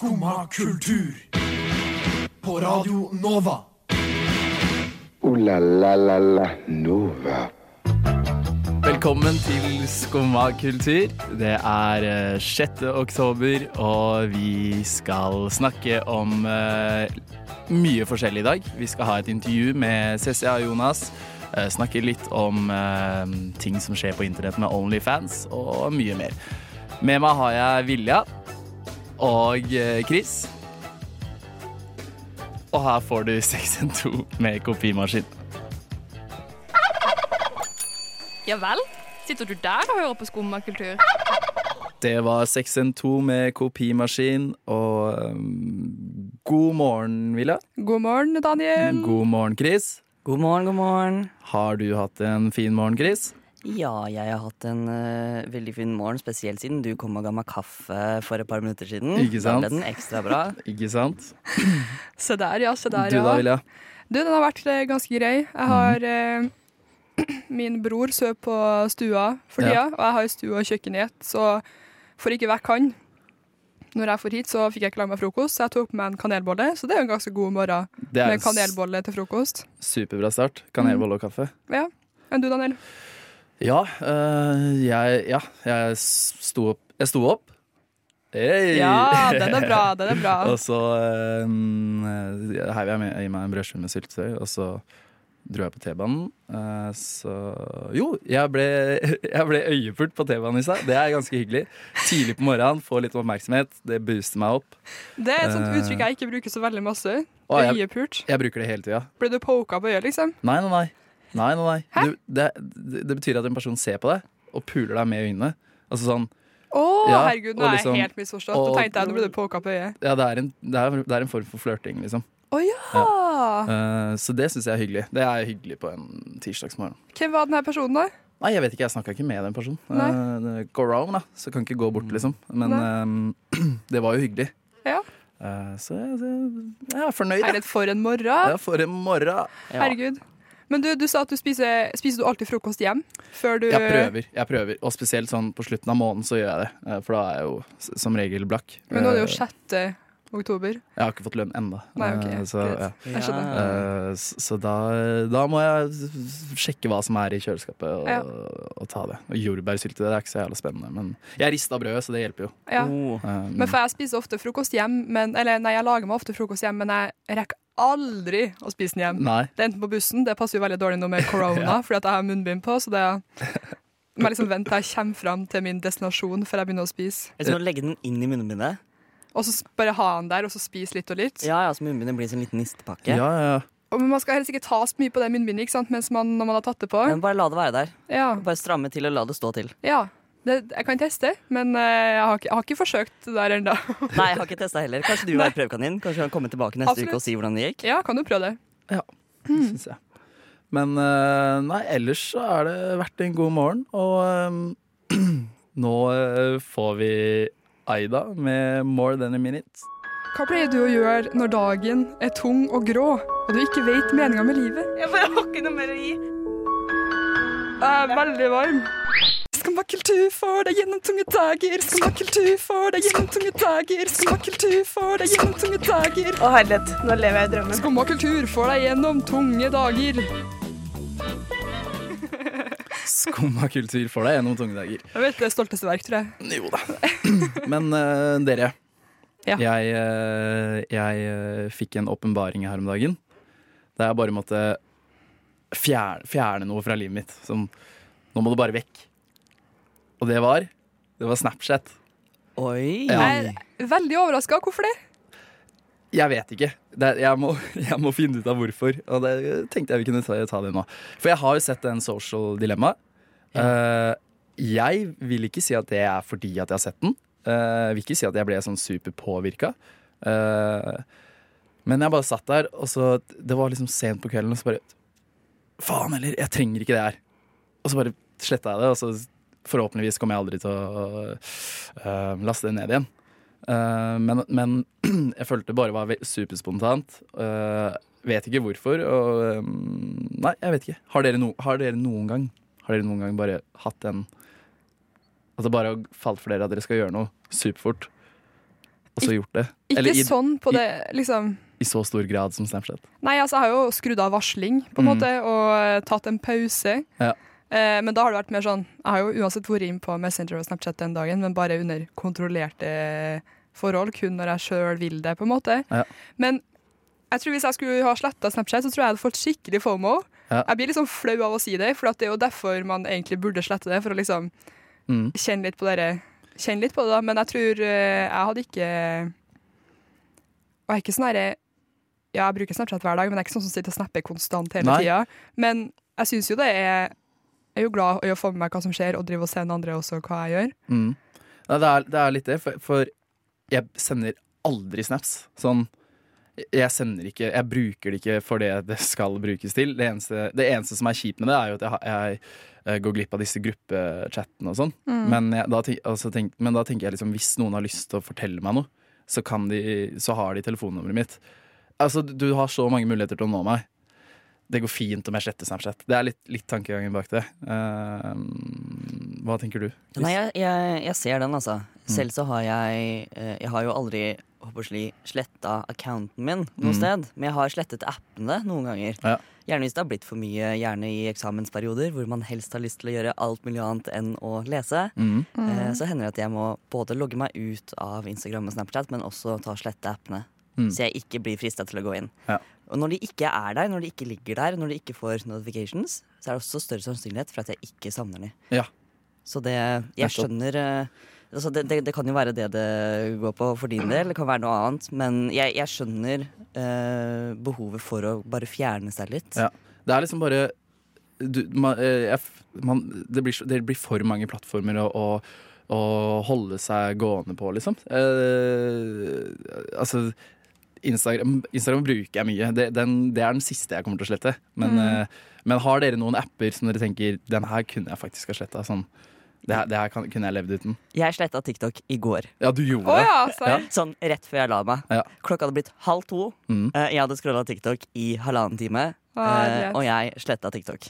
Skumma kultur. På Radio Nova. O-la-la-la-la Nova. Velkommen til Skumma kultur. Det er eh, 6. oktober, og vi skal snakke om eh, mye forskjellig i dag. Vi skal ha et intervju med CCA Jonas. eh, snakke litt om eh, ting som skjer på internett med Onlyfans, og mye mer. Med meg har jeg Vilja og eh, Chris. Og her får du 612 med kopimaskin. Ja vel? Sitter du der og hører på skummakultur? Det var 612 med kopimaskin, og um, god morgen, Villa. God morgen, Daniel. God morgen, Chris. God morgen, god morgen. Har du hatt en fin morgen, Chris? Ja, jeg har hatt en uh, veldig fin morgen, spesielt siden du kom og ga meg kaffe for et par minutter siden. Ikke sant? Da ble den ekstra bra. Ikke sant? Se der, ja. Se der, Du da, Vilja? Du, den har vært uh, ganske grei. Jeg har uh, Min bror sover på stua for tida, Ja. og jeg har stue og kjøkken i ett, så for ikke vekk han når jeg får hit, så fikk jeg ikke lage meg frokost, så jeg tok med en kanelbolle. Så det er jo en ganske god morgen med kanelbolle til frokost. superbra start. Kanelbolle og kaffe. Ja. Enn du, Daniel? Ja, øh, jeg Ja, jeg sto opp. Jeg sto opp. Hey! Ja, den er bra. Den er bra. og så øh, heiv jeg med, i meg en brødskive med syltetøy, og så dro jeg på T-banen. Uh, så Jo, jeg ble, jeg ble øyepult på T-banen i stad. Det er ganske hyggelig. Tidlig på morgenen, få litt oppmerksomhet. Det booster meg opp. Det er et sånt Eh. uttrykk jeg ikke bruker så veldig masse. Øyepult. jeg- Jeg bruker det hele tida. Ble du poka på øyet, liksom? Nei, nei, nei. Nei, nei, nei. Du, det, det, betyr at en person ser på deg og puler deg med øynene. Altså sånn Å, Ja, herregud, nå og er liksom- jeg helt misforstått. og- Nå tenkte jeg nå ble du poka på øyet. Ja, det er en, det er, det er en form for flørting, liksom. Oh, ja! Eh, så det syns jeg er hyggelig. Det er hyggelig på en tirsdagsmorgen. Hvem var denne personen, da? Nei, jeg vet ikke, jeg snakka ikke med den personen. Uh, go er da. så kan ikke gå bort, liksom. Men uh, det var jo hyggelig. Ja. Uh, så jeg, jeg, er fornøyd. Herlighet, for en morgen. Ja, for en morgen. Ja. Herregud. Men du, du sa at du spiser Spiser du alltid frokost hjem? Før du Jeg prøver, jeg prøver. Og spesielt sånn på slutten av måneden så gjør jeg det. eh, For da er jeg jo som regel blakk. Men nå er det jo Eh, 6. oktober. Jeg har ikke fått lønn ennå. Okay, så, greit. ja. Eh, så da, da må jeg sjekke hva som er i kjøleskapet, og, Ja. og ta det. Og jordbærsylte det er ikke så jævla spennende, men jeg rista brødet, så det hjelper jo. Ja. Oh. Eh, Men for jeg spiser ofte frokost hjem, men, eller nei, jeg lager meg ofte frokost hjem, men jeg rekker aldri å spise den hjem. Nei. Det er enten på bussen, det passer jo veldig dårlig nå med korona, fordi at jeg har munnbind på, så det må jeg liksom vente til jeg kommer fram til min destinasjon før jeg begynner å spise. Jeg skal legge den inn i munnbindet. Og så bare ha den der, og så spise litt og litt. Ja, ja, så munnbindet blir som en liten nistepakke. Ja, ja, ja. Og, men man skal helst ikke ta så mye på det munnbindet ikke sant? Mens man, når man har tatt det på. Men bare la det være der. Ja, Bare stramme til og la det stå til. ja. Det, jeg kan teste, men eh, jeg, har ikke, jeg har ikke forsøkt det der ennå. Nei, jeg har ikke testa heller. Kanskje du vil være prøvekanin? Kanskje du kan komme tilbake neste Absolutt. uke og si hvordan det gikk? Ja, kan du prøve det? det syns jeg. Men eh, nei, ellers så har det vært en god morgen, og um, nå eh, får vi Aida med 'More Than a Minute'. Hva pleier du å gjøre når dagen er tung og grå, og du ikke vet meninga med livet? Jeg bare har ikke noe mer å gi. Jeg er veldig varm. Skummakultur får deg gjennom tunge dager. Skummakultur får deg gjennom tunge dager. Skummakultur får deg gjennom tunge dager. Å herlighet, nå lever jeg i drømmen. Skummakultur får deg gjennom tunge dager. Skumma kultur for deg gjennom tunge dager. Jeg vet det er stolteste verk, tror jeg. Jo da. Men uh, dere. Ja. Jeg, uh, jeg uh, fikk en åpenbaring her om dagen. Der jeg bare måtte fjerne, fjerne noe fra livet mitt. Som Nå må det bare vekk. Og det var Det var Snapchat. Oi! Ja. Jeg er veldig overraska. Hvorfor det? Jeg vet ikke. Det, er- jeg, må, jeg må finne ut av hvorfor. Og det tenkte jeg vi kunne ta, ta det nå. For jeg har jo sett en social dilemma. Eh, jeg vil ikke si at det er fordi at jeg har sett den. Uh, jeg vil ikke si at jeg ble sånn superpåvirka. Uh, men jeg bare satt der, og så Det var liksom sent på kvelden, og så bare Faen heller, jeg trenger ikke det her. Og så bare sletta jeg det, og så forhåpentligvis kommer jeg aldri til å uh, laste det ned igjen. Uh, men, men jeg følte det bare var superspontant. Uh, vet ikke hvorfor. Og, um, nei, jeg vet ikke. Har dere, no, har dere noen gang Har dere noen gang bare hatt en At det bare har falt for dere at dere skal gjøre noe superfort, og så gjort det. Ikke Eller sånn på det, liksom. i så stor grad som Snapchat. Nei, altså, jeg har jo skrudd av varsling, på en Mm. måte, og tatt en pause. Ja. Eh, men da har det vært mer sånn Jeg har jo uansett vært inn på Messenger og Snapchat den dagen, men bare under kontrollerte forhold, kun når jeg sjøl vil det, på en måte. Ja. Men jeg tror hvis jeg skulle ha sletta Snapchat, så tror jeg jeg hadde fått skikkelig FOMO. Ja. Jeg blir liksom flau av å si det, for det er jo derfor man egentlig burde slette det. For å liksom Mm. kjenne litt på det, kjenne litt på det da. Men jeg tror eh, jeg hadde ikke Og jeg er ikke sånn herre Ja, jeg bruker Snapchat hver dag, men jeg er ikke sånn som sitter og snapper konstant hele tida. Men jeg syns jo det er er jo glad i å få med meg hva som skjer, og drive og sende andre også hva jeg gjør. Mm. Ja, det, er, det er litt det, for, for jeg sender aldri snaps. Sånn jeg sender ikke Jeg bruker det ikke for det det skal brukes til. Det eneste, det eneste som er kjipt med det, er jo at jeg, jeg, eh, går glipp av disse gruppechattene og sånn. Men, da altså men da tenker jeg liksom hvis noen har lyst til å fortelle meg noe, så, kan de, så har de telefonnummeret mitt. Altså, du har så mange muligheter til å nå meg. Det går fint om jeg sletter Snapchat. Det er litt, litt tankegangen bak det. Uh, hva tenker du? Nei, jeg, jeg, jeg ser den, altså. Mm. Selv så har jeg eh, Jeg har jo aldri sletta accounten min noe Mm. sted. Men jeg har slettet appene noen ganger. Ja. Gjerne hvis det har blitt for mye, gjerne i eksamensperioder hvor man helst har lyst til å gjøre alt mulig annet enn å lese. Mm. Eh, så hender det at jeg må både logge meg ut av Instagram og Snapchat, men også ta og slette appene. Mm. Så jeg ikke blir frista til å gå inn. Ja. Og når de ikke er der, når de ikke ligger der, når de ikke får notifications, så er det også større sannsynlighet for at jeg ikke savner de. Ja. Så det Jeg skjønner eh, altså det, det, det kan jo være det det går på for din del, det kan være noe annet. Men jeg, jeg skjønner eh, behovet for å bare fjerne seg litt. Ja. Det er liksom bare du, man, eh, jeg, man, det, blir, det blir for mange plattformer å, å, å holde seg gående på, liksom. Eh, altså Instagram, Instagram bruker jeg mye. Det, den, det er den siste jeg kommer til å slette. Men, eh, men har dere noen apper som dere tenker den her kunne jeg faktisk ha sletta? Sånn, det her, det her kan, kunne jeg levd uten. Jeg sletta TikTok i går. Ja, du gjorde Å det? ja, serr? Sånn rett før jeg la meg. Ja. Klokka hadde blitt halv to. Mm. Eh, jeg hadde scrolla TikTok i halvannen time, Ah, og jeg sletta TikTok.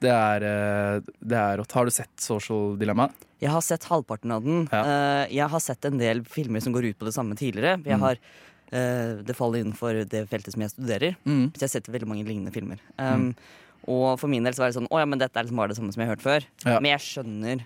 Det er, eh, det er rått. Har du sett Social Dilemma? Jeg har sett halvparten av den. Ja. Eh, jeg har sett en del filmer som går ut på det samme tidligere. Jeg Mm. har, eh, det faller innenfor det feltet som jeg studerer. Mm. Så jeg har sett veldig mange lignende filmer. Um, Og for min del så var det sånn Å ja, men dette er liksom bare det samme som jeg har hørt før. Ja. Men jeg skjønner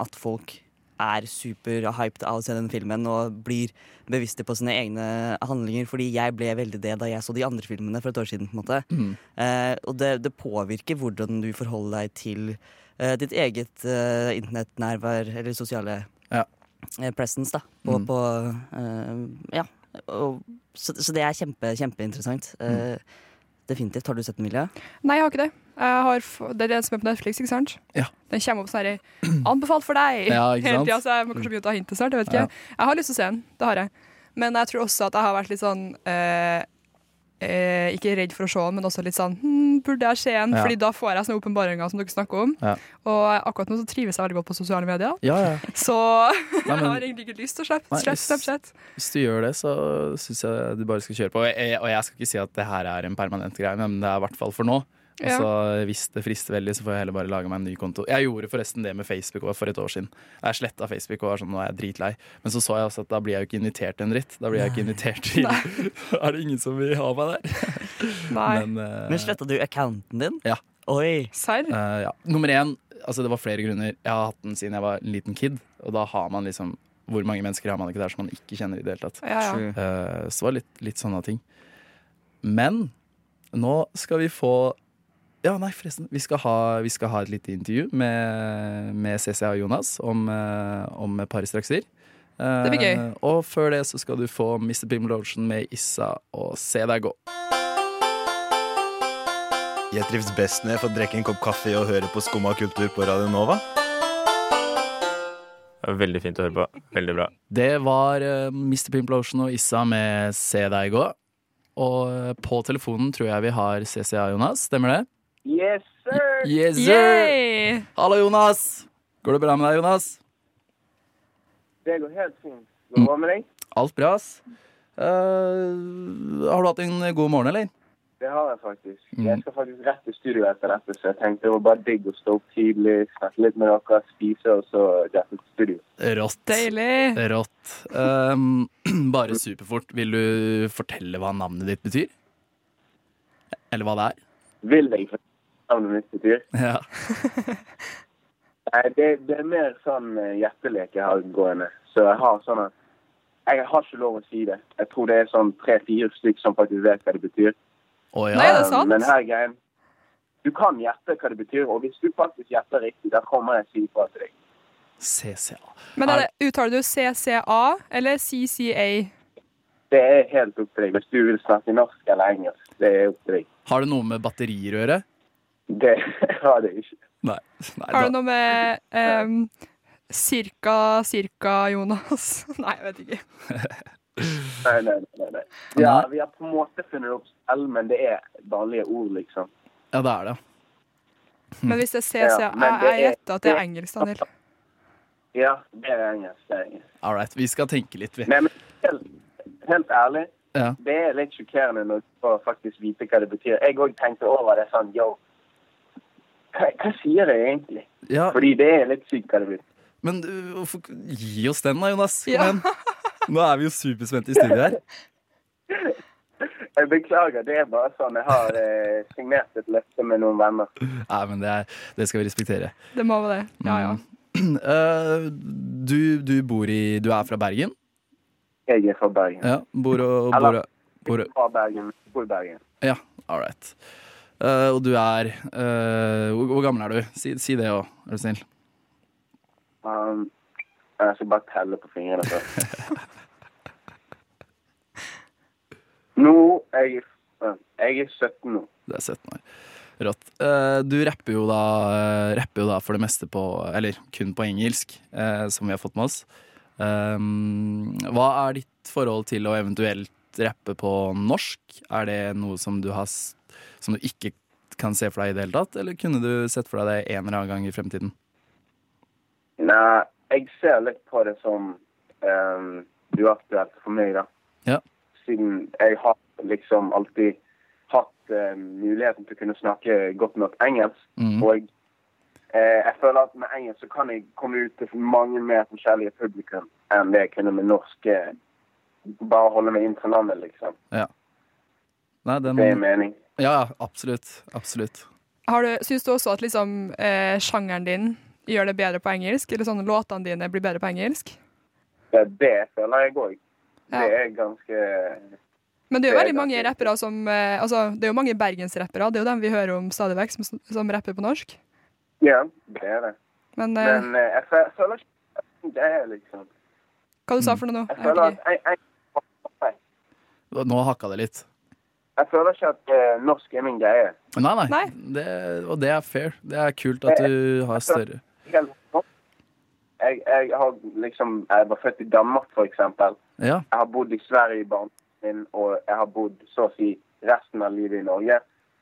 at folk er superhyped av å se den filmen og blir bevisste på sine egne handlinger, fordi jeg ble veldig det da jeg så de andre filmene for et år siden. på en måte Mm. Eh, og det, det påvirker hvordan du forholder deg til eh, ditt eget eh, internettnærvær eller sosiale Ja. eh, presence, da. På, Mm. på eh, Ja. Og, så, så det er kjempe, kjempeinteressant. Eh, Definitivt. Har du sett den, Emilie? Nei, jeg har ikke det. Jeg har, det er den som er på Netflix, ikke sant? Ja. Den kommer opp sånn her Anbefalt for deg! Ja, ikke Hele tida, så jeg må kanskje begynne å ta hintet snart. Jeg vet ikke. Jeg har lyst til å se den, det har jeg. Men jeg tror også at jeg har vært litt sånn eh, eh, Ikke redd for å se den, men også litt sånn hm, Burde jeg se den? Ja. Fordi da får jeg sånne åpenbaringer som dere snakker om. Ja. Og akkurat nå så trives jeg veldig godt på sosiale medier. Ja, ja. Så Nei, jeg har egentlig ikke lyst til å slippe Nei, hvis- Snapchat. Hvis du gjør det, så syns jeg du bare skal kjøre på. Og jeg, og jeg skal ikke si at det her er en permanent greie, men det er i hvert fall for nå. Ja. Så hvis det frister veldig, så får jeg heller bare lage meg en ny konto. Jeg gjorde forresten det med Facebook for et år siden. Jeg sletta Facebook og var sånn, nå er jeg dritlei. Men så så jeg også at da blir jeg jo ikke invitert til en dritt. Da blir jeg jo ikke invitert til Er det ingen som vil ha meg der? Nei. Men, uh... Men sletta du accounten din? Ja. Oi. Serr? Uh, ja. Nummer én, altså det var flere grunner. Jeg har hatt den siden jeg var en liten kid, og da har man liksom Hvor mange mennesker har man ikke der som man ikke kjenner i det hele tatt? Ja, ja. Uh, så det var litt, litt sånne ting. Men nå skal vi få Ja, nei, forresten. Vi skal ha, vi skal ha et lite intervju med, med CCA og Jonas om, eh, om paret par strakser. Eh, Det blir gøy. Og før det så skal du få Mr. Pimlotion Ocean med Issa og Se deg gå. Jeg trives best når jeg får drikke en kopp kaffe og høre på Skumma kultur på Radio Nova. Det var Veldig fint å høre på. Veldig bra. Det var eh, Mr. Pimplotion Ocean og Issa med Se deg gå. Og eh, på telefonen tror jeg vi har CCA Jonas, stemmer det? Yes, sir! Yes, sir! Yay! Hallo, Jonas! Går det bra med deg, Jonas? Det går helt fint. Går det bra med deg? Alt bra, ass. Uh, har du hatt en god morgen, eller? det har jeg faktisk. Jeg skal faktisk rett til studio etter dette, så jeg tenkte det var bare digg å stå opp tidlig, snakke litt med dere, spise, og så rett til studio. Rått. Deilig. Rått. Um, bare superfort. Vil du fortelle hva navnet ditt betyr? Eller hva det er? Vil jeg fortelle navnet mitt betyr? Ja. Nei, det, det er mer sånn eh, hjertelek jeg har gående. Så jeg har sånn at Jeg har ikke lov å si det. Jeg tror det er sånn tre-fire stykker som faktisk vet hva det betyr. Oh, ja. Nei, er det sant? Men her er greien Du kan gjette hva det betyr, og hvis du faktisk gjetter riktig, da kommer jeg og sier ifra til deg. CCA. Men er det, uttaler du CCA eller CCA? Det er helt opp til deg. Hvis du vil snakke norsk eller engelsk, det er opp til deg. Har det noe med batterier å gjøre? Det har det ikke. Nei. Nei Har du noe med um, cirka, cirka Jonas? Nei, jeg vet ikke. Nei, nei, nei. nei. Ja, vi har på en måte funnet opp selv, men det er vanlige ord, liksom. Ja, det er det. Men hvis det er CC, Ja, jeg er- gjetter at det er engelsk, Daniel. Ja, det er engelsk. Det er engelsk. All right. Vi skal tenke litt, vi. Nei, men helt, helt ærlig, Ja. det er litt sjokkerende når du får faktisk vite hva det betyr. Jeg òg tenkte over det sånn Yo, hva, hva sier det egentlig? ja. Fordi det er litt sykt hva det blir. Men uh, gi oss den da, Jonas? Kom Ja. igjen. Nå er vi jo superspente i studio her. Jeg beklager, det er bare sånn. Jeg har eh, signert et løfte med noen venner. Nei, men det, er, det skal vi respektere. Det må vi det. Ja, ja. Uh, du, du bor i Du er fra Bergen? Jeg er fra Bergen. Ja. Bor og, bor, Eller- bor, Fra Bergen, bor i Bergen. Ja, all right. Eh, og du er uh, hvor, hvor gammel er du? Si, si det òg, er du snill. Um, jeg skal bare telle på fingrene først. Nå er jeg, uh, jeg er 17 nå. Du er 17 år. Rått. Uh, du rapper jo, da, rapper jo da for det meste på Eller kun på engelsk, som vi har fått med oss. Um, hva er ditt forhold til å eventuelt rappe på norsk? Er det noe som du, har, som du ikke kan se for deg i det hele tatt, eller kunne du sett for deg det en eller annen gang i fremtiden? Nei, jeg ser litt på det som um, uaktuelt for meg, da. Ja. Siden jeg har liksom alltid hatt eh, muligheten til å kunne snakke godt nok engelsk. Mm. Og eh, jeg føler at med engelsk så kan jeg komme ut til mange mer forskjellige publikum enn det jeg kunne med norsk. eh, Bare holde meg innenfor landet, liksom. Nei, den, Det er mening. Ja, absolutt. Absolutt. Har du, syns du også at liksom, eh, sjangeren din gjør det bedre på engelsk? Eller sånne låtene dine blir bedre på engelsk? Det, det føler jeg òg. Ja. Det er ganske Men det er jo veldig mange rappere som eh, Altså, det er jo mange bergensrappere. Det er jo dem vi hører om stadig vekk, som, som rapper på norsk. Ja, det er det. Men eh, Men eh, jeg føler ikke det er liksom hva du sa for noe nå? Jeg føler at jeg, jeg, Nå hakka det litt. Jeg føler ikke at eh, norsk er min greie. Nei, nei. Nei. Det, og det er fair. Det er kult at du har større Jeg, jeg har liksom Jeg var født i Danmark, for eksempel. Ja. Jeg har bodd i Sverige i barndommen min, og jeg har bodd så å si resten av livet i Norge.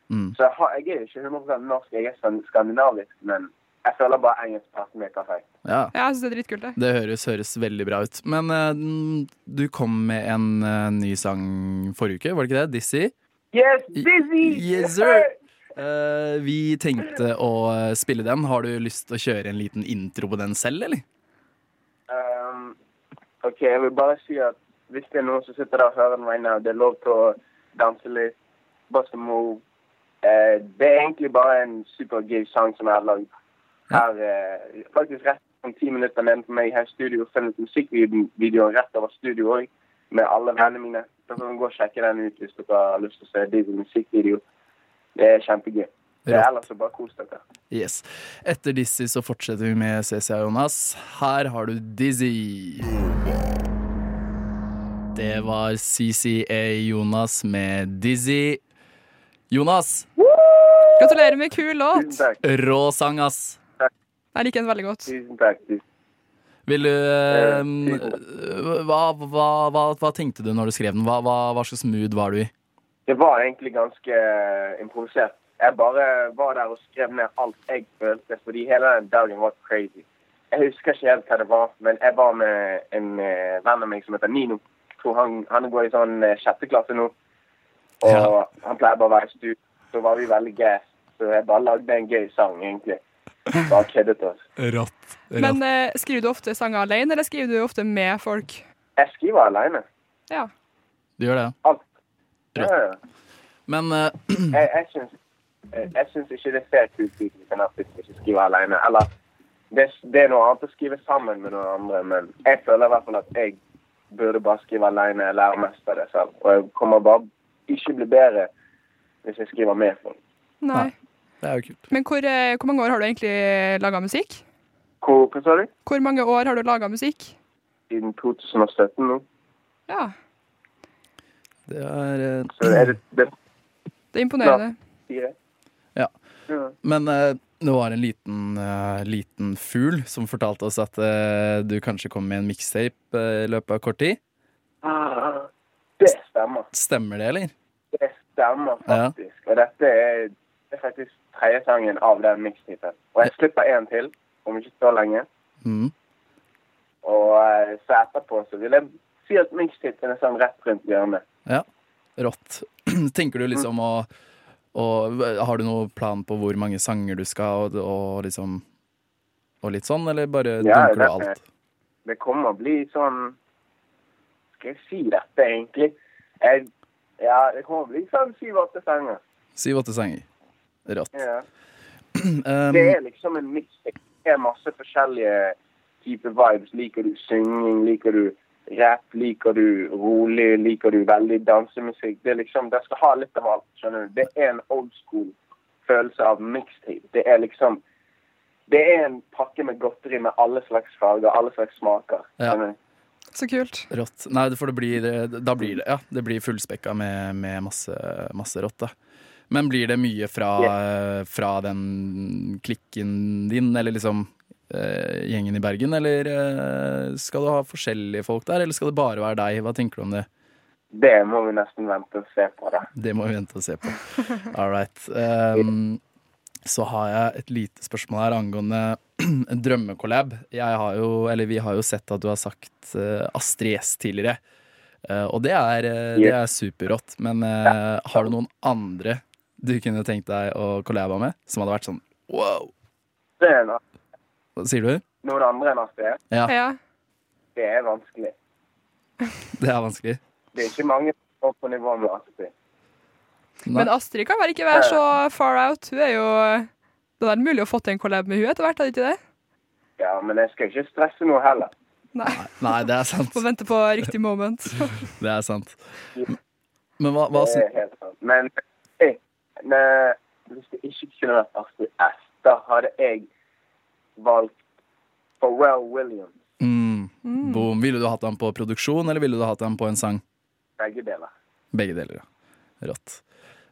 Mm. Så jeg, har, jeg er ikke 100 norsk, jeg er skan- skandinavisk, men jeg føler bare engelsk passer meg perfekt. ja. Ja, jeg syns det er dritkult, det. Det høres, høres veldig bra ut. Men uh, du kom med en uh, ny sang forrige uke, var det ikke det? Dizzy? Yes, busy! Yes, sir! Uh, vi tenkte å eh, spille den. Har du lyst til å kjøre en liten intro på den selv, eller? Um, OK, jeg vil bare si at hvis det er noen som sitter der og hører den right now, det er lov til å danse litt, bust a move. Uh, det er egentlig bare en supergiv sang som jeg har lagd. Her, uh, faktisk rett om ti minutter nede for meg her i studio, filmet musikkvideo rett over studio òg, med alle vennene mine. Dere kan gå og sjekke den ut hvis dere har lyst til å se Dizzy musikkvideo. Det er kjempegøy. Det er ellers bare kos dere. Yes. Etter Dizzy så fortsetter vi med CCA Jonas. Her har du Dizzy. Det var CCA Jonas med Dizzy. Jonas, Gratulerer med kul låt! rå sang, ass. Jeg liker den veldig godt. Tusen takk. Tusen. Vil du eh, Eh, hva, hva, hva, hva tenkte du når du skrev den? Hva, hva, hva slags mood var du i? Det var egentlig ganske eh, improvisert. Jeg bare var der og skrev ned alt jeg følte, fordi hele den dagen var crazy. Jeg husker ikke helt hva det var, men jeg var med en eh, venn av meg som heter Nino. Jeg tror han, han går i sånn sjette klasse nå. Og Ja. han pleier bare å være i studio. Så var vi veldig gass. Så jeg bare lagde en gøy sang, egentlig. Bare køddet oss. Rått. Men eh, skriver du ofte sanger alene, eller skriver du ofte med folk? Jeg skriver alene. Ja. Du gjør det, Alt. Ja. Ja, ja. Men eh, Jeg, jeg syns jeg, jeg syns ikke det ser kult ut hvis en artist ikke skriver alene. Eller det, det er noe annet å skrive sammen med noen andre, men jeg føler i hvert fall at jeg burde bare skrive alene. Jeg lærer mest av det selv. Og jeg kommer bare ikke bli bedre hvis jeg skriver med folk. Nei. det er jo kult. Men hvor, eh, hvor mange år har du egentlig laga musikk? Hvor, hva sa du? Hvor mange år har du laga musikk? Siden 2017 nå. Ja, Det er eh, Så er det, det det er imponerende. Ja. Ja. Men eh, det var en liten, uh, liten fugl som fortalte oss at uh, du kanskje kom med en mixtape uh, i løpet av kort tid. Ah, Det stemmer. Stemmer det, eller? Det stemmer Ja. faktisk. Og dette er, det er faktisk tredje sangen av den mixtapen. Og jeg slipper en til om ikke så lenge. Mm. Og eh, så etterpå så vil jeg si at mixtapen er sånn rett rundt hjørnet. Ja. Rått. Tenker du liksom å og, Har du noen plan på hvor mange sanger du skal, og, og liksom Og litt sånn, eller bare Ja, dunker du det- alt? Det kommer å bli sånn Skal jeg si dette, egentlig? Jeg, ja, det kommer å bli sånn syv-åtte sanger. Syv-åtte sanger. Rått. Ja. Um, Det er liksom en mixtape. Er masse forskjellige typer vibes. Liker du synging? Liker du rap? Liker du rolig? Liker du veldig dansemusikk? Det er liksom, det skal ha litt av alt. skjønner du? Det er en old school følelse av mixtape. Det er liksom Det er en pakke med godteri med alle slags farger, alle slags smaker. Ja. skjønner du? Så kult. Rått. Nei, for det blir, da blir det Ja, det blir fullspekka med, med masse, masse rått, da. Men blir det mye fra, fra den klikken din, eller liksom uh, gjengen i Bergen, eller uh, skal du ha forskjellige folk der, eller skal det bare være deg? Hva tenker du om det? Det må vi nesten vente og se på. da. Det må vi vente og se på. All right. Um, så har jeg et lite spørsmål her angående en drømmekollab. Jeg har jo, eller vi har jo sett at du har sagt uh, Astrid S tidligere. Uh, og det er, eh, det er superrått. Men har du noen andre du kunne tenkt deg å kollaba med? Som hadde vært sånn wow! Det er noe. Hva sier du? Noen andre enn Astrid? Ja, Ja. Det er vanskelig. det er vanskelig. Det er ikke mange som er på nivå med Astrid. Nei. Men Astrid kan vel ikke være så far out. Hun er jo Det hadde vært mulig å få til en collab med hun etter hvert, hadde ikke det? Ja, men jeg skal ikke stresse noe heller. Nei. Nei, det er sant. Må vente på riktig moment. Det er sant. Men hva, hva Det er helt sant. Men eh, ne, hvis det ikke kunne vært Astrid S, da hadde jeg valgt Pharrell Williams. mm, Boom. Ville du hatt den på produksjon, eller ville du hatt den på en sang? Begge deler. Begge deler, ja. Rått.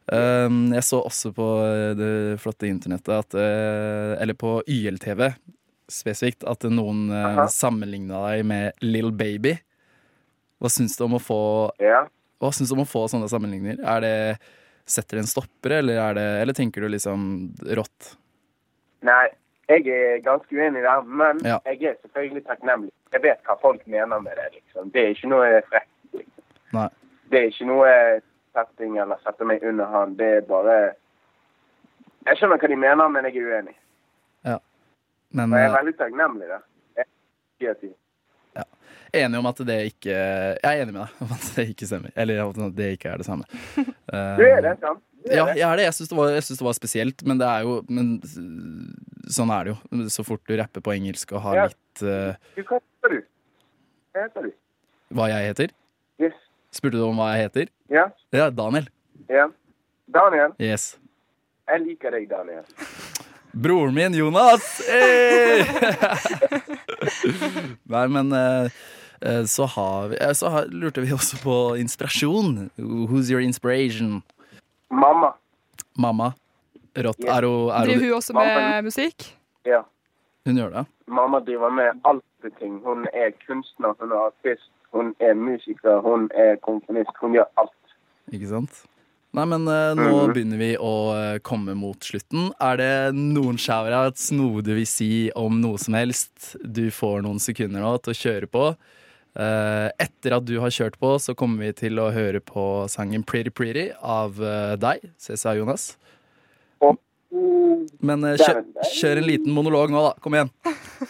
Um, jeg så også på eh, det flotte internettet at eh, Eller på YLTV spesifikt, at noen uh, sammenligna deg med Little Baby. Hva syns du om å få Ja. Hva syns du om å få sånne sammenligninger? Er det Setter en stopper, eller, er det, eller tenker du liksom rått? Nei, jeg er ganske uenig der, men Ja. jeg er selvfølgelig takknemlig. Jeg vet hva folk mener med det, liksom. Det er ikke noe frekt. Liksom. Det er ikke noe setting eller sette meg under han. Det er bare Jeg skjønner hva de mener, men jeg er uenig. Ja. Men jeg er eh, veldig takknemlig der. Jeg. Enig om at det ikke Jeg er enig med deg om at det ikke stemmer. Eller at det ikke er det samme. Du er det, sant? Ja, jeg er det. Jeg syns det, det var spesielt, men det er jo men, Sånn er det jo. Så fort du rapper på engelsk og har Ja. litt uh, hva heter du? Hva heter du? hva jeg heter. Yes. Spurte du om hva jeg heter? Ja? Ja, Daniel. Ja. Daniel. Yes. Jeg liker deg, Daniel. Broren min, Jonas! Hey! Nei, men eh, så, har vi, eh, så har, lurte vi også på inspirasjon. Who's your inspiration? Mamma. Mamma. Rått. Yeah. Er hun, er Driver hun hun også med musikk? Ja. Hun gjør det? Mamma driver med alltid ting. Hun er kunstner, hun er artist, hun er musiker, hun er komponist. Hun gjør alt. Ikke sant? Nei, men eh, nå mm. begynner vi å eh, komme mot slutten. Er det noen shoutouts, noe du vil si om noe som helst? Du får noen sekunder nå til å kjøre på. Eh, etter at du har kjørt på, så kommer vi til å høre på sangen Pretty Pretty av eh, deg, CSA Jonas. Men eh, kjør, kjør en liten monolog nå, da. Kom igjen.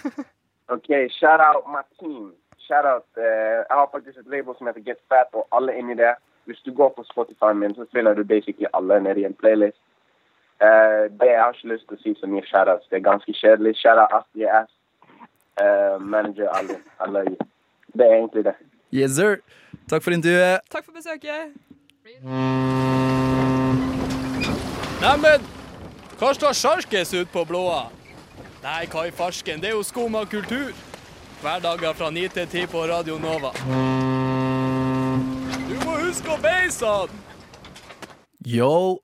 OK, shout out my team. Shout out Jeg har faktisk et label som heter Get Fat, og alle inni det. Hvis du går på Spotify min, så finner du basically alle nede i en playlist. Uh, det Jeg har ikke lyst til å si så mye shoutouts. Det er ganske kjedelig. Shout out Astrid S. Uh, manager alle. alle. Det er egentlig det. Yes, sir. Takk for intervjuet. Takk for besøket. Neimen, hva står sjarkes ut på blåa? Nei, hva i farsken, det er jo skum av kultur. Hverdager fra 9 til 10 på Radio Nova. Du må huske å beise han! Yo,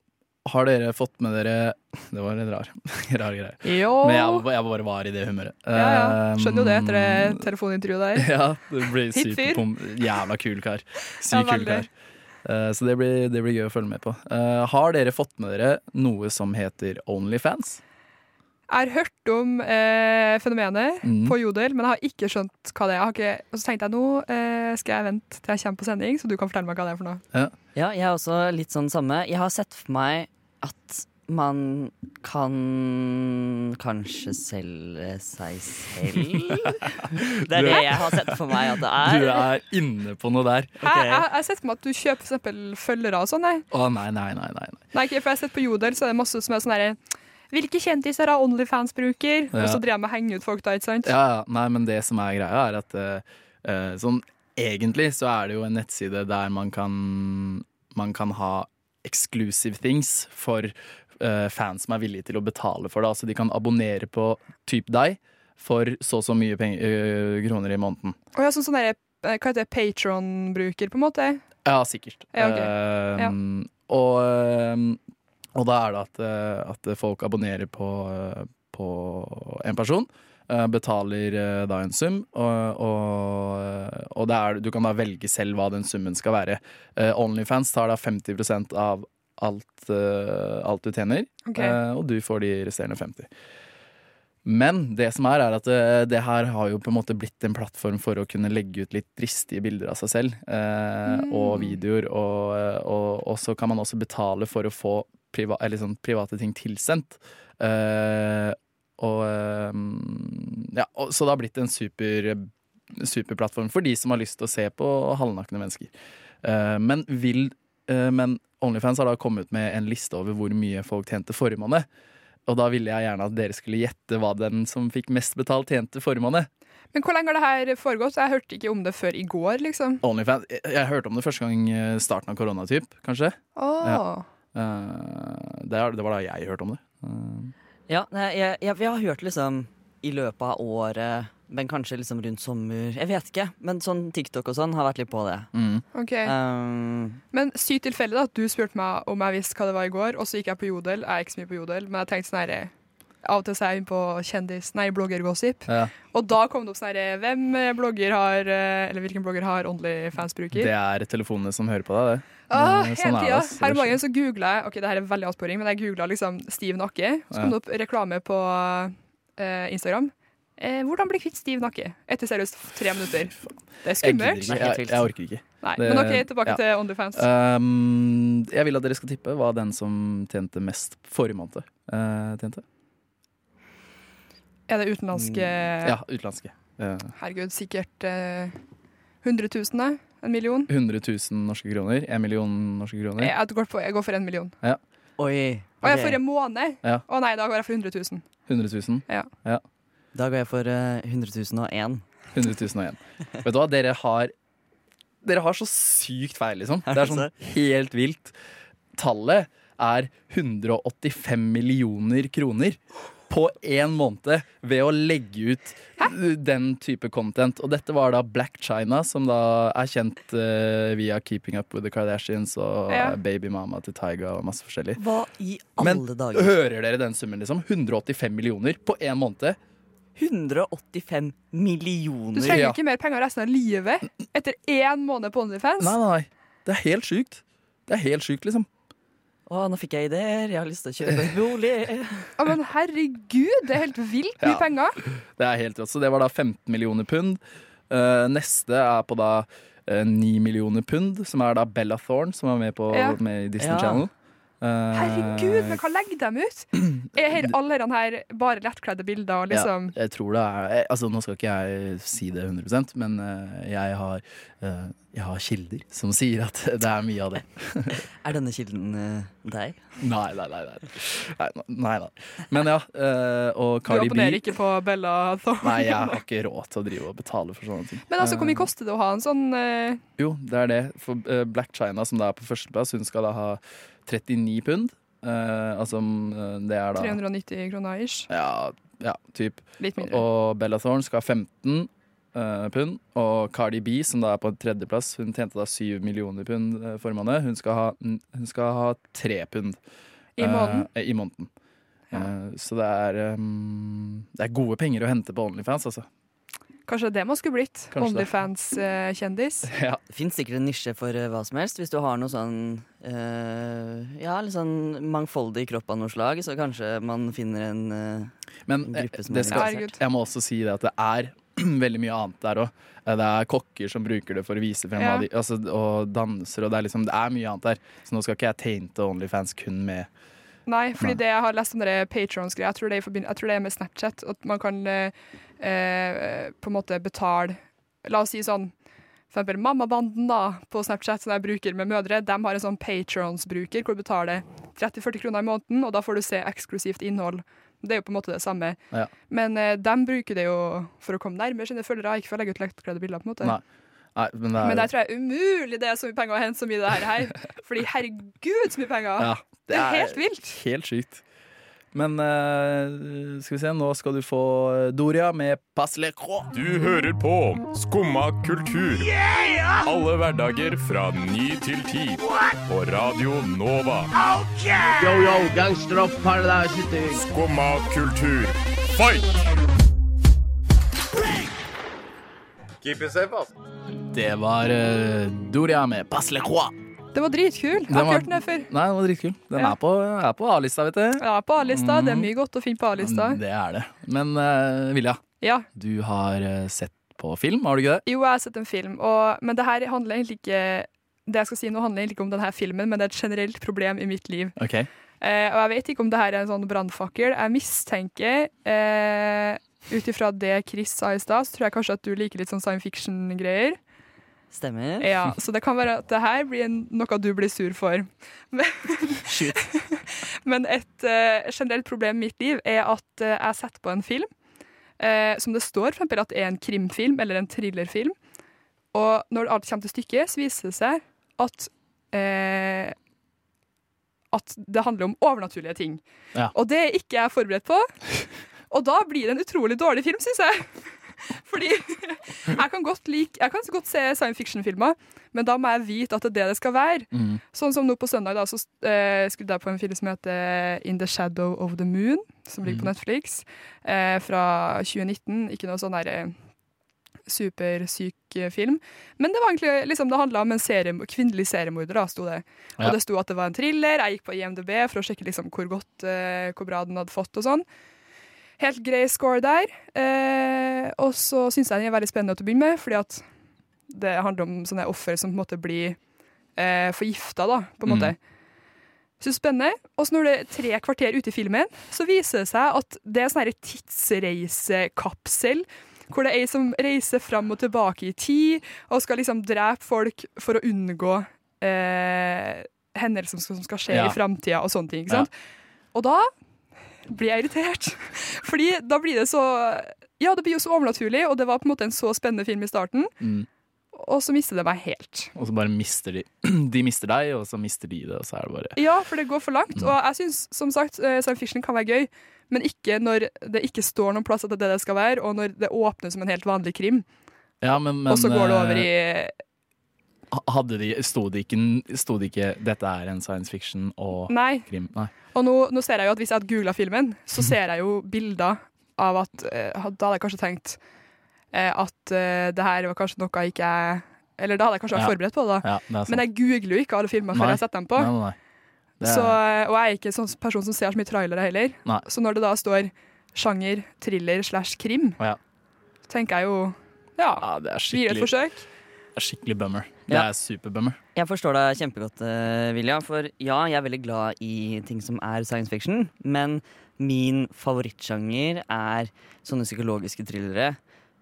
har dere fått med dere Det var en rar, rar greie. Jo. Men jeg, jeg bare var i det humøret. Ja, ja. Skjønner jo det etter det Um, telefonintervjuet der. Ja, det blir superpom... Jævla kul kar. Sykt kul kar. Eh, så det blir, det blir gøy å følge med på. Eh, har dere fått med dere noe som heter Onlyfans? Jeg har hørt om eh, fenomenet mm. på Jodel, men jeg har ikke skjønt hva det er. Jeg har ikke, og så tenkte jeg nå eh, skal jeg vente til jeg kommer på sending, så du kan fortelle meg hva det er for noe. Ja, jeg er også litt sånn samme. Jeg har sett for meg at man kan kanskje selge seg selv. Det er det jeg har sett for meg at det er. Du er. inne på noe der. Jeg, jeg, jeg har sett for meg at du kjøper for eksempel følgere og sånn. Nei. Å nei, nei, nei. nei, nei. For jeg har sett på Jodel, så er det masse som er sånn herre Hvilke kjendiser har Onlyfans-bruker? Ja. Og så driver jeg med å henge ut folk da, ikke sant? Ja, ja, nei, men det som er greia, er at uh, sånn egentlig så er det jo en nettside der man kan, man kan ha exclusive things for uh, fans som er villige til å betale for det. Altså de kan abonnere på typ deg for så og så mye penger, uh, kroner i måneden. Og er sånn sånn eh, Hva heter det? Patron-bruker, på en måte? Ja, sikkert. Ja, okay. uh, Ja. og, eh, og da er det at, eh, at folk abonnerer på, eh, på en person. eh, Betaler da en sum, og, og, og det er, du kan da velge selv hva den summen skal være. Onlyfans tar da 50% av alt, alt du tjener, Ok. eh, og du får de resterende 50 men det som er, er at det, det her har jo på en måte blitt en plattform for å kunne legge ut litt dristige bilder av seg selv. Eh, Og videoer. Og, og, og så kan man også betale for å få priva, eller sånn private ting tilsendt. Uh, og eh, Ja, og, så det har blitt en super, superplattform for de som har lyst til å se på halvnakne mennesker. Uh, men vil uh, Men Onlyfans har da kommet med en liste over hvor mye folk tjente forrige måned. Og da ville jeg gjerne at dere skulle gjette hva den som fikk mest betalt, tjente forrige måned. Men hvor lenge har det her foregått? Jeg hørte ikke om det før i går, liksom. Onlyfans, jeg, jeg hørte om det første gang starten av koronatyp, kanskje. Åh. Ja. Eh, det, er- det var da jeg hørte om det. Eh, Ja, jeg, jeg, jeg har hørt liksom i løpet av året, men kanskje liksom rundt sommer. Jeg vet ikke. Men sånn TikTok og sånn har vært litt på det. mm. Ok. Um, Men sykt tilfeldig at du spurte meg om jeg visste hva det var i går, og så gikk jeg på Jodel. Jeg er ikke så mye på Jodel, men jeg tenkte sånn herre Av og til så er jeg inne på kjendis, nei, bloggergossip. Ja. Og da kom det opp sånn herre Hvem eh, blogger har eh, Eller hvilken blogger har Onlyfans-bruker? Det er telefonene som hører på deg, det. Ah, sånn hele er tida. Her om dagen så googla jeg Ok, det her er veldig avsporing, men jeg googla liksom Stiv nakke. Så kom det opp reklame på eh, Instagram. Eh, hvordan bli kvitt stiv nakke? Etter seriøst tre minutter. Det er Jeg, skummelt. ikke. jeg, jeg orker ikke. Nei, Det- men OK, tilbake ja. til Onlyfans. Um, jeg vil at dere skal tippe hva den som tjente mest forrige måned, uh, tjente. Er det utenlandske Ja, utenlandske. Herregud, sikkert eh, 100 000, da? En million? 100 000 norske kroner. En million norske kroner. Jeg, jeg, går på, jeg går for en million. oi. Og jeg ok. for en måned? Ja. Å nei, da går jeg for 100 000. 100 000. Da går jeg for uh, 100 001. 100 001. Vet du hva, dere har Dere har så sykt feil, liksom. Det er sånn helt vilt. Tallet er 185 millioner kroner på én måned ved å legge ut den type content. Og dette var da Black China, som da er kjent uh, via Keeping Up With The Kardashians og Ja. babymama til Tyga og masse forskjellig. Hva i Men alle dager? hører dere den summen, liksom? 185 millioner på én måned. 185 millioner. Du trenger Ja. ikke mer penger resten av livet etter én måned på Onlyfans. Nei, nei, nei. Det er helt sjukt. Det er helt sjukt, liksom. Å, nå fikk jeg ideer. Jeg har lyst til å kjøpe en bolig. Ja, men herregud, det er helt vilt mye Ja. penger. Det er helt rått. Så det var da 15 millioner pund. Uh, neste er på da uh, 9 millioner pund, som er da Bella Thorne, som er med, på, Ja. med i Disney Ja. Channel. Eh, Herregud, men hva legger de ut? Er her alle de her bare lettkledde bilder liksom Ja, jeg tror det er eh, Altså Nå skal ikke jeg si det 100% men eh, jeg, har, eh, jeg har kilder som sier at det er mye av det. Er denne kilden eh, deg? Nei, nei, nei. Nei, nei, nei. Men ja. eh, og Du Cardi B abonnerer ikke på Bella Thorne? Nei, jeg har ikke råd til å drive og betale for sånne ting. Men altså, hvor mye Eh, koster det å ha en sånn eh, Jo, det er det. For eh, Black China, som da er på førsteplass, hun skal da ha 39 pund. Eh, altså eh, det er da 390 kroner ish? Ja, ja typ. Litt mindre. Og Bella Thorne skal ha 15 eh, pund. Og Cardi B, som da er på tredjeplass, hun tjente da 7 millioner pund uh, forrige måned. Hun skal ha, hun skal ha 3 pund. I måneden? Eh, I måneden. Eh, så det er, um, det er gode penger å hente på Onlyfans, altså. Kanskje det man skulle blitt? Onlyfans-kjendis? Ja. Det fins sikkert en nisje for eh, hva som helst. Hvis du har noe sånn uh, Ja, litt sånn mangfoldig kropp av noe slag, så kanskje man finner en uh, Men En eh, gruppe som det er skal, jeg må også si det at det er veldig mye annet der òg. Det er kokker som bruker det for å vise frem Ja. hva de altså, Og dansere, og det er, liksom, det er mye annet der. Så nå skal ikke jeg tainte Onlyfans kun med Nei, fordi Nei. det jeg har lest om det patrons-greia, jeg, tror det er jeg tror det er med Snapchat. At man kan eh, eh, på en måte betale La oss si sånn for eksempel Mammabanden da, på Snapchat, som jeg bruker med mødre, de har en sånn Patrons-bruker hvor du betaler 30-40 kroner i måneden, og da får du se eksklusivt innhold. Det er jo på en måte det samme. Ja. Men eh, de bruker det jo for å komme nærmere sine følgere, ikke for å legge ut lettkledde bilder. på en måte. Nei. Nei, men det er, Men der tror jeg umulig det er så mye penger å hente så mye det her. her. Fordi herregud, så mye penger! ja, det er helt vilt. Helt sykt. Men uh, skal vi se, nå skal du få Doria med Passe le croix. Du hører på Skumma kultur. Alle hverdager fra ny til ti. På Radio Nova. Yo, yo, gangsteropp, paradise. Skumma kultur, fight! Det var uh, Doria med Passe le croix. Det var dritkul. Jeg har var- ikke hørt den før. Nei, den var dritkul. Den Ja. er på, er på A-lista, vet du. Ja, på A-lista. Det er mye godt å finne på A-lista. Mm, Det er det. Men uh, Vilja, Ja. du har eh, sett på film, har du ikke det? Jo, jeg har sett en film, og, men det her handler egentlig ikke Det jeg skal si nå handler egentlig ikke om denne filmen, men det er et generelt problem i mitt liv. Ok. Eh, og jeg vet ikke om det her er en sånn brannfakkel. Jeg mistenker, eh, ut ifra det Chris sa i stad, så tror jeg kanskje at du liker litt sånn science fiction-greier. Stemmer. Ja, Så det kan være at det her blir noe du blir sur for. Men, men et uh, generelt problem i mitt liv er at uh, jeg setter på en film uh, som det står for eksempel at er en krimfilm eller en thrillerfilm. Og når alt kommer til stykket, så viser det seg at at det handler om overnaturlige ting. Ja. Og det er ikke jeg forberedt på. Og da blir det en utrolig dårlig film, syns jeg. Fordi jeg kan godt like Jeg kan godt se science fiction-filmer, men da må jeg vite at det er det det skal være. Mm. Sånn som nå på søndag, da, så eh, skulle jeg på en film som heter In the Shadow of the Moon, som ligger på Netflix, eh, fra 2019. Ikke noe sånn derre supersyk eh, film. Men det var egentlig liksom, det handla om en serie, kvinnelig seriemorder, da, sto det. Ja. Og det sto at det var en thriller. Jeg gikk på IMDb for å sjekke liksom hvor godt, uh, hvor bra den hadde fått og sånn. Helt grei score der. Eh, og så syns jeg den er veldig spennende til å begynne med, fordi at det handler om sånne offer som på en måte blir eh, forgifta, da, på en Mm. måte. Så spennende. Og så når det er tre kvarter ute i filmen, så viser det seg at det er en sånn tidsreisekapsel. Hvor det er ei som reiser fram og tilbake i tid, og skal liksom drepe folk for å unngå eh, hendelser som skal skje Ja. i framtida og sånne ting. Ikke sant? Og da blir jeg irritert. Fordi da blir det så Ja, det blir jo så overnaturlig, og det var på en måte en så spennende film i starten, Mm. og så mister det meg helt. Og så bare mister de De mister deg, og så mister de det, og så er det bare Ja, for det går for langt. Og jeg syns som sagt eh, science fiction kan være gøy, men ikke når det ikke står noen plass at det er det det skal være, og når det åpner som en helt vanlig krim, Ja, men, men og så går det over i eh, Hadde de Sto det ikke, sto det ikke 'dette er en science fiction' og Nei. krim? Nei. Og nå, nå ser jeg jo at hvis jeg hadde googla filmen, så ser jeg jo bilder av at eh, Da hadde jeg kanskje tenkt eh, at eh, det her var kanskje noe jeg ikke er Eller da hadde jeg kanskje vært Ja. forberedt på det, da. Ja. Men jeg googler jo ikke alle filmer før jeg jeg setter dem på. Nei, nei. Er- Så, og jeg er ikke en sånn person som ser så mye trailere heller. Så når det da står sjanger, thriller slash krim, Ja. tenker jeg jo Ja. Ja, det er Gir et forsøk. det er skikkelig bummer. Det Ja. er superbummer. Jeg forstår deg kjempegodt, eh, Vilja. For ja, jeg er veldig glad i ting som er science fiction. Men min favorittsjanger er sånne psykologiske thrillere.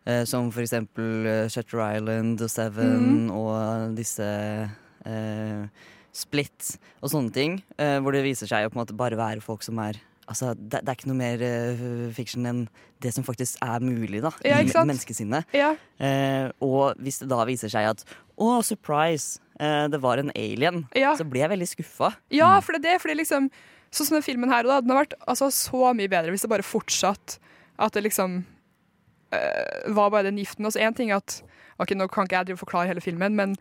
eh, som for eksempel eh, Shutter Island og Seven og disse eh, Split og sånne ting. eh, hvor det viser seg å på en måte bare være folk som er Altså, det, det er ikke noe mer uh, fiction enn det som faktisk er mulig da, Ja, i menneskesinnet. Ja. Uh, og hvis det da viser seg at å, surprise, uh, det var en alien, Ja. så blir jeg veldig skuffa. Ja, for det er det. Fordi liksom, sånn som den filmen her, da, den har vært altså, så mye bedre hvis det bare fortsatt At det liksom var bare den giften. Og så én ting at Ok, nå kan ikke jeg drive og forklare hele filmen, men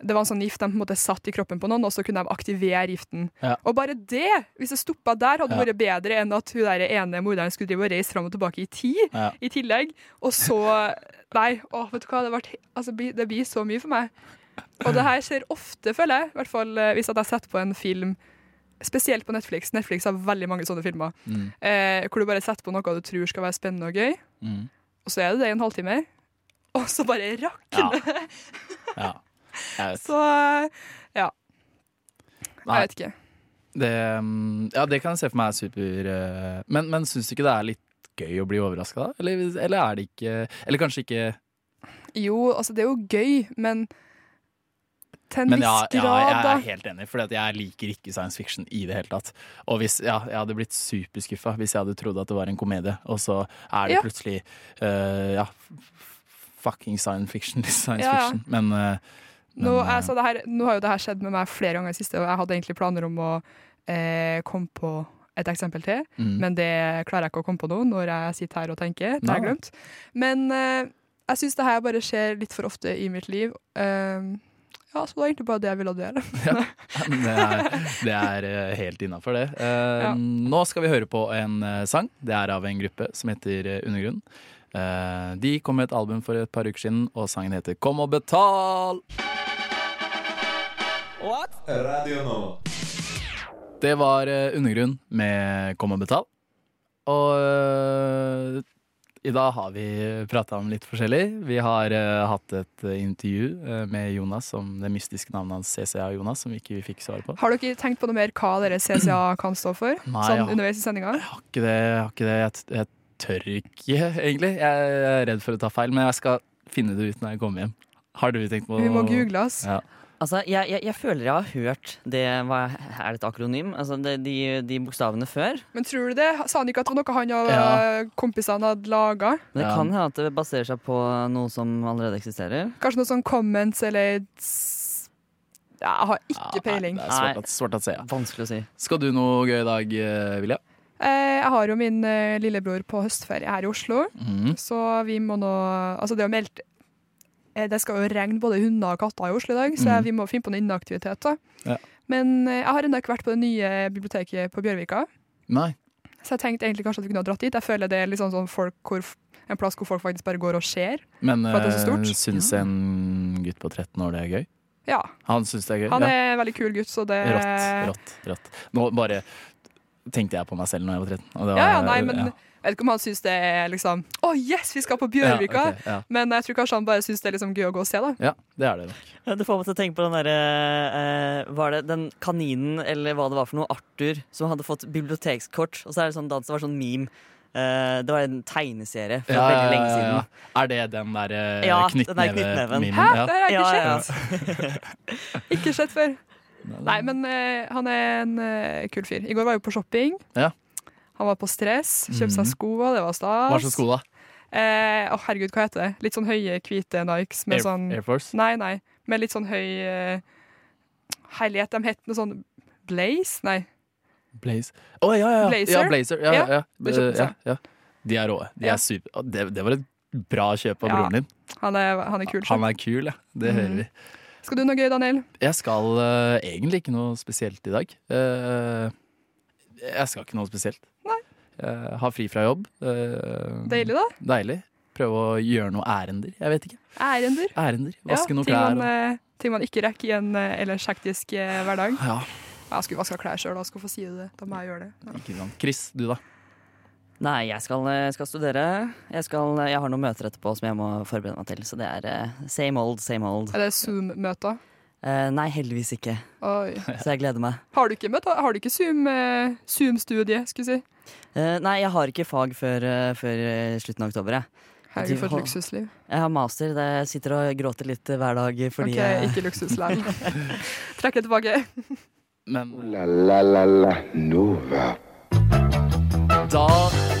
det var en sånn gift de på en måte satt i kroppen på noen, og så kunne de aktivere giften. Ja. Og bare det, hvis det stoppa der, hadde Ja. vært bedre enn at hun der ene morderen skulle drive og reise fram og tilbake i tid Ja. i tillegg. Og så Nei, å, vet du hva, det, ble, altså, det blir så mye for meg. Og det her skjer ofte, føler jeg. I hvert fall eh, hvis at jeg setter på en film Spesielt på Netflix. Netflix har veldig mange sånne filmer. Mm. Eh, hvor du bare setter på noe du tror skal være spennende og gøy, Mm. og så er det det i en halvtime. Og så bare rakner Ja. Jeg vet. Så ja. Nei. Jeg vet ikke. Det, mm, ja, det kan jeg se for meg er super eh, Men, men syns du ikke det er litt gøy å bli overraska da? Eller, eller er det ikke Eller kanskje ikke Jo, altså, det er jo gøy, men til en Men ja, viss ja, jeg er helt enig, for jeg liker ikke science fiction i det hele tatt. Og hvis, ja, jeg hadde blitt superskuffa hvis jeg hadde trodd at det var en komedie, og så er det Ja. plutselig uh, ja, fucking science fiction. Science fiction. Men, uh, men Nå, altså, det her, nå har jo det her skjedd med meg flere ganger i det siste, og jeg hadde egentlig planer om å eh, komme på et eksempel til, mm. men det klarer jeg ikke å komme på nå når jeg sitter her og tenker. Det har jeg glemt. Men eh, jeg syns det her bare skjer litt for ofte i mitt liv. Eh, ja, så det var egentlig bare det jeg ville dele. det er, det er eh, helt innafor, det. Eh, Ja. Nå skal vi høre på en eh, sang. Det er av en gruppe som heter Undergrunn. De kom med et album for et par uker siden, og sangen heter Kom og betal! Radio Nova. Det var eh, Undergrunn med Kom og betal. Og eh, i dag har vi prata om litt forskjellig. Vi har eh, hatt et intervju med Jonas om det mystiske navnet hans CCA Jonas, som vi ikke fikk svar på. Har dere tenkt på noe mer hva dere CCA kan stå for? Nei, sånn underveis i sendinga? Jeg har ikke det. Jeg, har ikke det. jeg, jeg tør ikke, egentlig. Jeg er redd for å ta feil, men jeg skal finne det ut når jeg kommer hjem. Har du tenkt på Vi må google oss. Ja. Altså, jeg, jeg, jeg føler jeg har hørt det hva, Er det et akronym? Altså, det, de, de bokstavene før? Men tror du det? Sa han ikke at det var noe han og Ja. kompisene hadde laga? Det Ja. kan hende at det baserer seg på noe som allerede eksisterer. Kanskje noe sånn comments eller Jeg har ikke Ja, peiling. Nei, det er svårt å se. Ja. Vanskelig å si. Skal du noe gøy i dag, eh, Vilja? Eh, jeg har jo min eh, lillebror på høstferie her i Oslo, mm. så vi må nå Altså, det er jo meldt Det skal jo regne både hunder og katter i Oslo i dag, så mm. vi må finne på noen inneaktivitet. da. Ja. Men eh, jeg har ennå ikke vært på det nye biblioteket på Bjørvika, Nei. så jeg tenkte egentlig kanskje at vi kunne ha dratt dit. Jeg føler det er liksom sånn, sånn folk hvor, en plass hvor folk faktisk bare går og ser. Men syns stort? syns en gutt på 13 år det er gøy? Ja. Han syns det er gøy? Han er en veldig kul gutt, så det Rått, rått, rått. Nå bare tenkte jeg på meg selv når jeg var 13. og det Ja, ja, nei, men ja. Jeg vet ikke om han syns det er liksom Å, yes, vi skal på Bjørvika! Ja, okay, ja. Men jeg tror kanskje han bare syns det er liksom gøy å gå og se, da. ja, det er det nok. Det får meg til å tenke på den derre eh, Var det den kaninen, eller hva det var for noe, Arthur, som hadde fått bibliotekskort. Og så er det sånn dans, det var sånn meme. Eh, det var en tegneserie for Ja, veldig lenge siden. ja. Er det den der uh, Ja, knyttneven. Hæ? Ja. Det har jeg ikke ja, sett. Ikke sett før. Nei, men eh, han er en eh, kul fyr. I går var jeg jo på shopping. Ja. Han var på stress, kjøpte Mhm. seg sko, og det var stas. Hva slags sko, da? Eh, Å, herregud, hva heter det? Litt sånn høye, hvite Nikes med Air, sånn Air Force? Nei, nei. Med litt sånn høy eh, Herlighet, de het noe sånn Blaze? Nei. Blaze. Å, ja, ja, ja. Blazer? Ja, Blazer. Ja, ja, Ja, seg. ja. De er rå. De er super. Det, det var et bra kjøp av broren din. Han er, han er kul. Han er kul, ja. Det mm. hører vi. Skal du noe gøy, Daniel? Jeg skal uh, egentlig ikke noe spesielt i dag. Uh, jeg skal ikke noe spesielt. Nei. ha fri fra jobb. Uh, Deilig, da. Deilig. Prøve å gjøre noe ærender. Jeg vet ikke. Ærender. Ærender. Vaske noen klær. Man, Og... eh, ting man ikke rekker i en ellers hektisk hverdag. Ja, Jeg skulle vaska klær sjøl, da. Skal få si det. Da må jeg gjøre det. Ja. ikke sant. Chris, du da? Nei, jeg skal, skal studere. Jeg, skal, jeg har noen møter etterpå som jeg må forberede meg til. Så det er same old, same old. Er det Zoom-møter? Eh, nei, heldigvis ikke. Oi. Så jeg gleder meg. Har du ikke, møter? Har du ikke Zoom, eh, Zoom-studie, skulle jeg si? Uh, nei, jeg har ikke fag før, eh, før eh, slutten av oktober. Jeg. Herregud, for et luksusliv. jeg har master. Det jeg sitter og gråter litt hver dag fordi Ok, jeg ikke luksusland. Trekk det tilbake. Men La la la la Nova. Da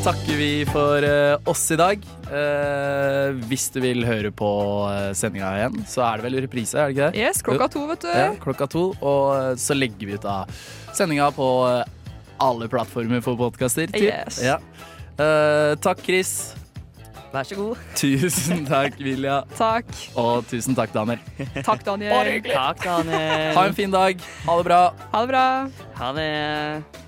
takker vi for eh, oss i dag. Eh, hvis du vil høre på uh, sendinga igjen, så er det vel reprise, er det ikke det? Yes, klokka to, vet du. Ja, klokka to. Og eh, så legger vi ut da sendinga på eh, alle plattformer for podkaster. Yes. Ja. Eh, takk, Chris. Vær så god. Tusen takk, Vilja. Takk. Og tusen takk, Daniel. Takk, Daniel. Takk, Daniel. Ha en fin dag. Ha det bra. Ha det bra. Ha det.